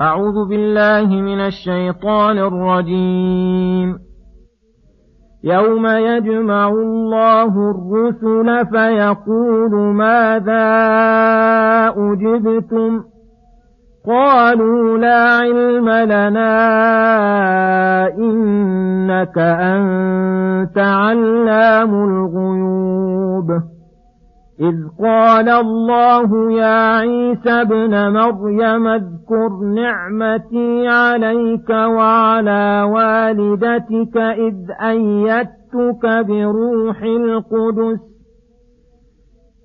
أعوذ بالله من الشيطان الرجيم. يوم يجمع الله الرسل فيقول ماذا أجبتم؟ قالوا لا علم لنا إنك أنت علام الغيوب. إذ قال الله يا عيسى ابن مريم اذكر نعمتي عليك وعلى والدتك إذ أيدتك بروح القدس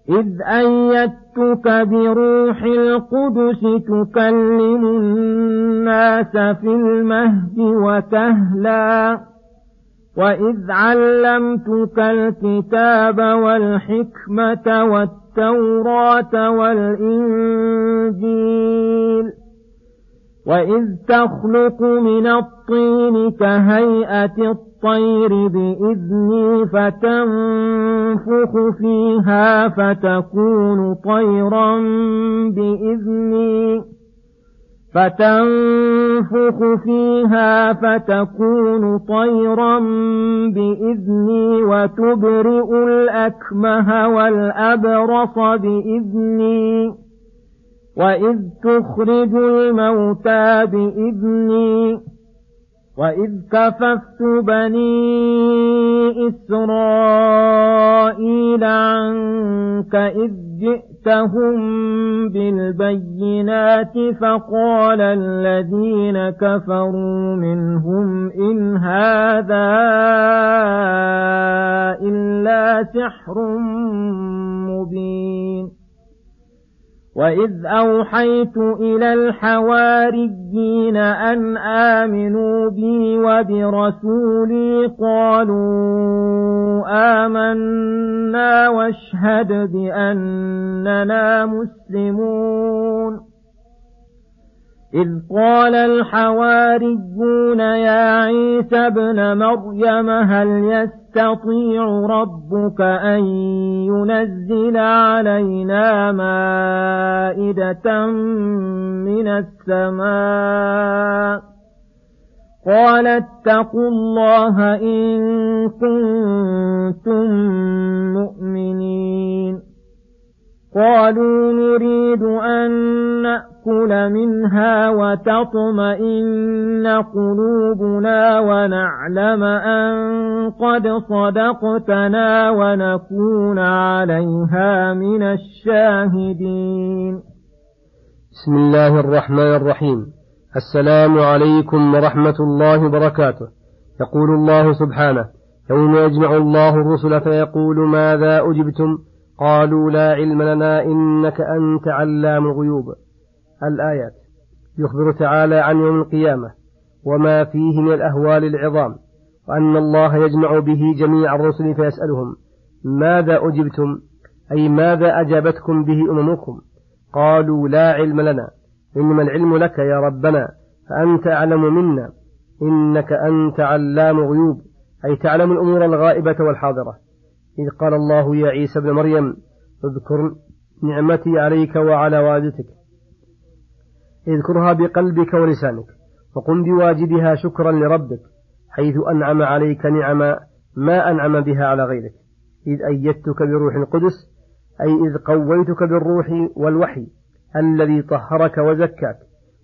إذ أيدتك بروح القدس تكلم الناس في المهد وكهلاً وإذ علمتك الكتاب والحكمة والتوراة والإنجيل وإذ تخلق من الطين كهيئة الطير بإذني فتنفخ فيها فتكون طيرا بإذني فتنفخ فيها فتكون طيرا بإذني وتبرئ الأكمه والأبرص بإذني وإذ تخرج الموتى بإذني وإذ كففت بني إسرائيل عنك إذ جئتهم بالبينات فقال الذين كفروا منهم إن هذا إلا سحر وإذ أوحيت إلى الحواريين أن آمنوا بي وبرسولي قالوا آمنا واشهد بأننا مسلمون إذ قال الحواريون يا عيسى ابن مريم هل يستطيع ربك أن ينزل علينا مائدة من السماء. قال اتقوا الله إن كنتم مؤمنين. قالوا نريد أن نأكل منها وتطمئن قلوبنا ونعلم أن قد صدقتنا ونكون عليها من الشاهدين. بسم الله الرحمن الرحيم. السلام عليكم ورحمة الله وبركاته. يقول الله سبحانه يوم يجمع الله الرسل فيقول ماذا أجبتم قالوا لا علم لنا إنك أنت علام الغيوب. الآيات. يخبر تعالى عن يوم القيامة وما فيه من الأهوال العظام وأن الله يجمع به جميع الرسل فيسألهم ماذا أجبتم؟ أي ماذا أجابتكم به أممكم؟ قالوا لا علم لنا. إنما العلم لك يا ربنا فأنت أعلم منا. إنك أنت علام غيوب أي تعلم الأمور الغائبة والحاضرة. إذ قال الله يا عيسى ابن مريم اذكر نعمتي عليك وعلى والدتك. اذكرها بقلبك ولسانك وقم بواجبها شكرا لربك حيث أنعم عليك نعما ما أنعم بها على غيرك. إذ أيدتك بروح القدس أي إذ قويتك بالروح والوحي الذي طهرك وزكاك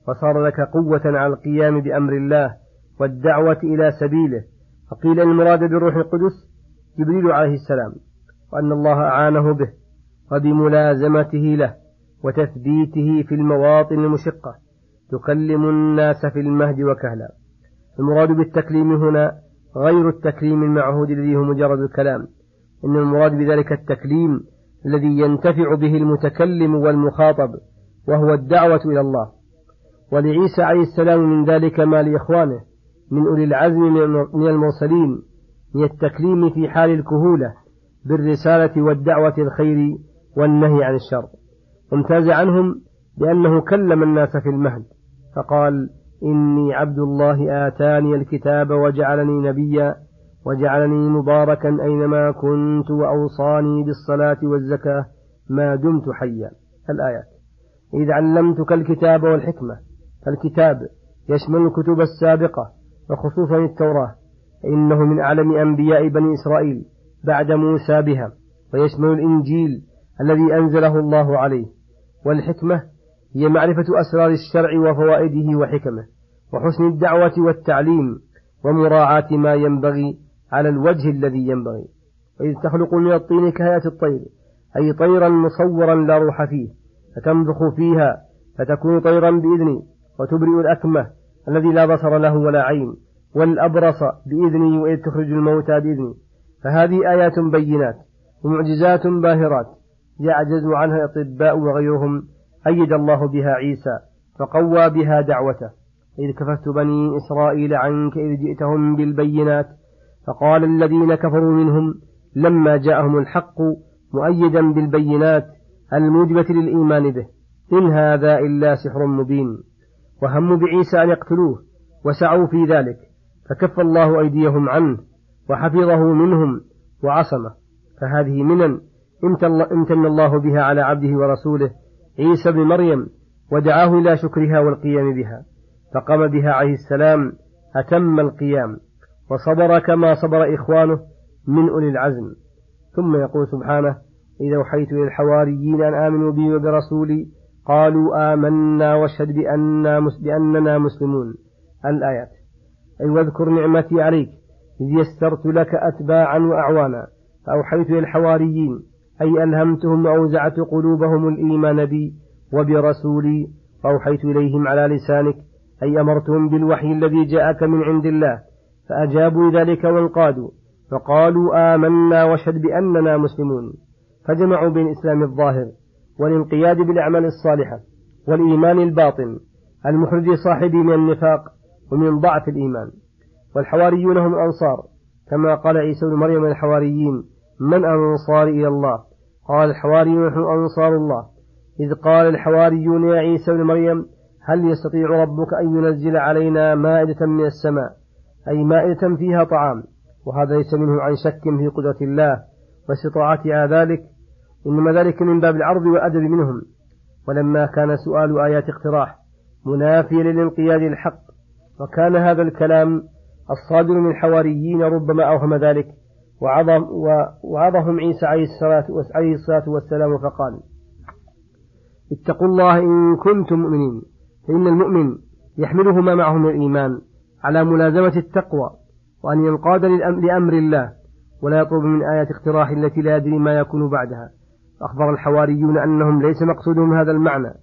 وصار لك قوة على القيام بأمر الله والدعوة إلى سبيله. فقيل المراد بالروح القدس جبريل عليه السلام وأن الله أعانه به وبملازمته له وتثبيته في المواطن المشقة تكلم الناس في المهد وكهلا. المراد بالتكليم هنا غير التكليم المعهود الذي هو مجرد الكلام إن المراد بذلك التكليم الذي ينتفع به المتكلم والمخاطب وهو الدعوة إلى الله. ولعيسى عليه السلام من ذلك ما لإخوانه من أولي العزم من المرسلين من التكليم في حال الكهولة بالرسالة والدعوة الخير والنهي عن الشر. وامتاز عنهم بأنه كلم الناس في المهد فقال إني عبد الله آتاني الكتاب وجعلني نبيا وجعلني مباركا أينما كنت وأوصاني بالصلاة والزكاة ما دمت حيا. الآيات إذ علمتك الكتاب والحكمة فالكتاب يشمل الكتب السابقة وخصوصا التوراة فإنه من أعلم أنبياء بني إسرائيل بعد موسى بها ويشمل الإنجيل الذي أنزله الله عليه. والحكمة هي معرفة أسرار الشرع وفوائده وحكمه وحسن الدعوة والتعليم ومراعاة ما ينبغي على الوجه الذي ينبغي. وإذ تخلق من الطين كهيئة الطير أي طيرا مصورا لا روح فيه فتنفخ فيها فتكون طيرا بإذني وتبرئ الأكمة الذي لا بصر له ولا عين. والأبرص بإذني وإذ تخرج الموتى بإذني فهذه آيات بينات ومعجزات باهرات يعجز عنها الأطباء وغيرهم أيد الله بها عيسى فقوى بها دعوته. إذ كففت بني إسرائيل عنك إذ جئتهم بالبينات فقال الذين كفروا منهم لما جاءهم الحق مؤيدا بالبينات الموجبة للإيمان به. إن هذا إلا سحر مبين. وهموا بعيسى أن يقتلوه وسعوا في ذلك. فكف الله أيديهم عنه وحفظه منهم وعصمه. فهذه منن امتن الله بها على عبده ورسوله عيسى بن مريم ودعاه إلى شكرها والقيام بها. فقام بها عليه السلام أتم القيام وصبر كما صبر إخوانه من أولي العزم. ثم يقول سبحانه إذا أوحيت إلى الحواريين أن آمنوا بي وبرسولي قالوا آمنا واشهد بأننا, مسلمون. الآيات. أي واذكر نعمتي عليك إذ يسرت لك أتباعا وأعوانا فأوحيت إلى الحواريين أي ألهمتهم وأوزعت قلوبهم الإيمان بي وبرسولي فأوحيت إليهم على لسانك أي أمرتهم بالوحي الذي جاءك من عند الله فأجابوا ذلك وانقادوا فقالوا آمنا واشهد بأننا مسلمون فجمعوا بين الإسلام الظاهر والانقياد بالأعمال الصالحة والإيمان الباطن المخرج صاحبه من النفاق ومن ضعف الإيمان. والحواريون هم الأنصار. كما قال عيسى بن مريم الحواريين من أنصار إلى الله؟ قال الحواريون نحن أنصار الله. إذ قال الحواريون يا عيسى بن مريم هل يستطيع ربك أن ينزل علينا مائدة من السماء؟ أي مائدة فيها طعام؟ وهذا ليس منه عن شك في قدرة الله واستطاعتها ذلك إنما ذلك من باب العرض والأدب منهم. ولما كان سؤال آيات اقتراح منافيا للانقياد للحق وكان هذا الكلام الصادر من الحواريين ربما أوهم ذلك وعظم وعظهم عيسى عليه الصلاة والسلام فقال اتقوا الله إن كنتم مؤمنين فإن المؤمن يحمله ما معه من الإيمان على ملازمة التقوى وأن ينقاد لأمر الله ولا يطلب من آيات اقتراح التي لا يدري ما يكون بعدها. أخبر الحواريون أنهم ليس مقصودهم هذا المعنى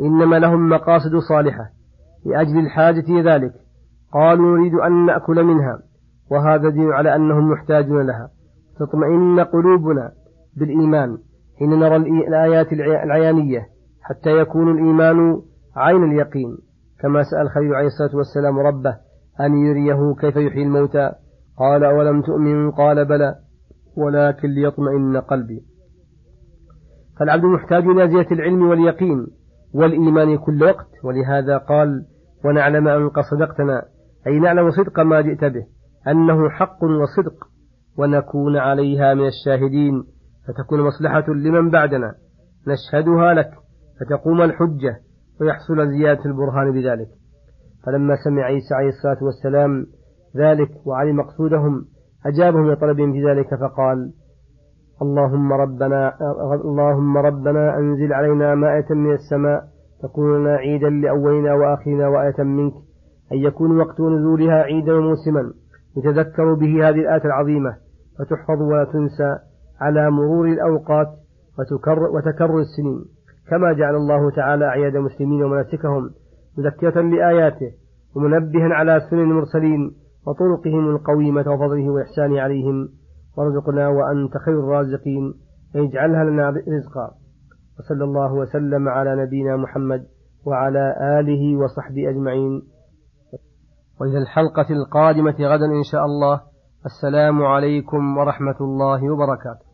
إنما لهم مقاصد صالحة. لأجل الحاجة ذلك. قالوا نريد أن نأكل منها وهذا دين على أنهم محتاجون لها. تطمئن قلوبنا بالإيمان حين نرى الآيات العيانية حتى يكون الإيمان عين اليقين. كما سأل خليل عليه الصلاة والسلام ربه أن يريه كيف يحيي الموتى. قال أولم تؤمن؟ قال بلى. ولكن ليطمئن قلبي. فالعبد محتاج إلى زيادة العلم واليقين والإيمان كل وقت. ولهذا قال ونعلم أن قد صدقتنا أي نعلم صدق ما جئت به أنه حق وصدق ونكون عليها من الشاهدين فتكون مصلحة لمن بعدنا نشهدها لك فتقوم الحجة ويحصل زيادة البرهان بذلك. فلما سمع عيسى عليه الصلاة والسلام ذلك وعلم مقصودهم أجابهم لطلبهم في ذلك فقال اللهم ربنا اللهم ربنا أنزل علينا مائة من السماء تكون لنا عيدا لأولنا وآخرنا وآية منك أن يكون وقت نزولها عيدا وموسما يتذكر به هذه الآية العظيمة فتحفظ ولا تنسى على مرور الأوقات وتكرر السنين. كما جعل الله تعالى أعياد المسلمين ومناسكهم مذكرة لآياته ومنبها على سنن المرسلين وطرقهم القويمة وفضله وإحسانه عليهم. وارزقنا وأنت خير الرازقين اجعلها لنا رزقا. وصلى الله وسلم على نبينا محمد وعلى آله وصحبه أجمعين. وإلى الحلقة القادمة غدا إن شاء الله. السلام عليكم ورحمة الله وبركاته.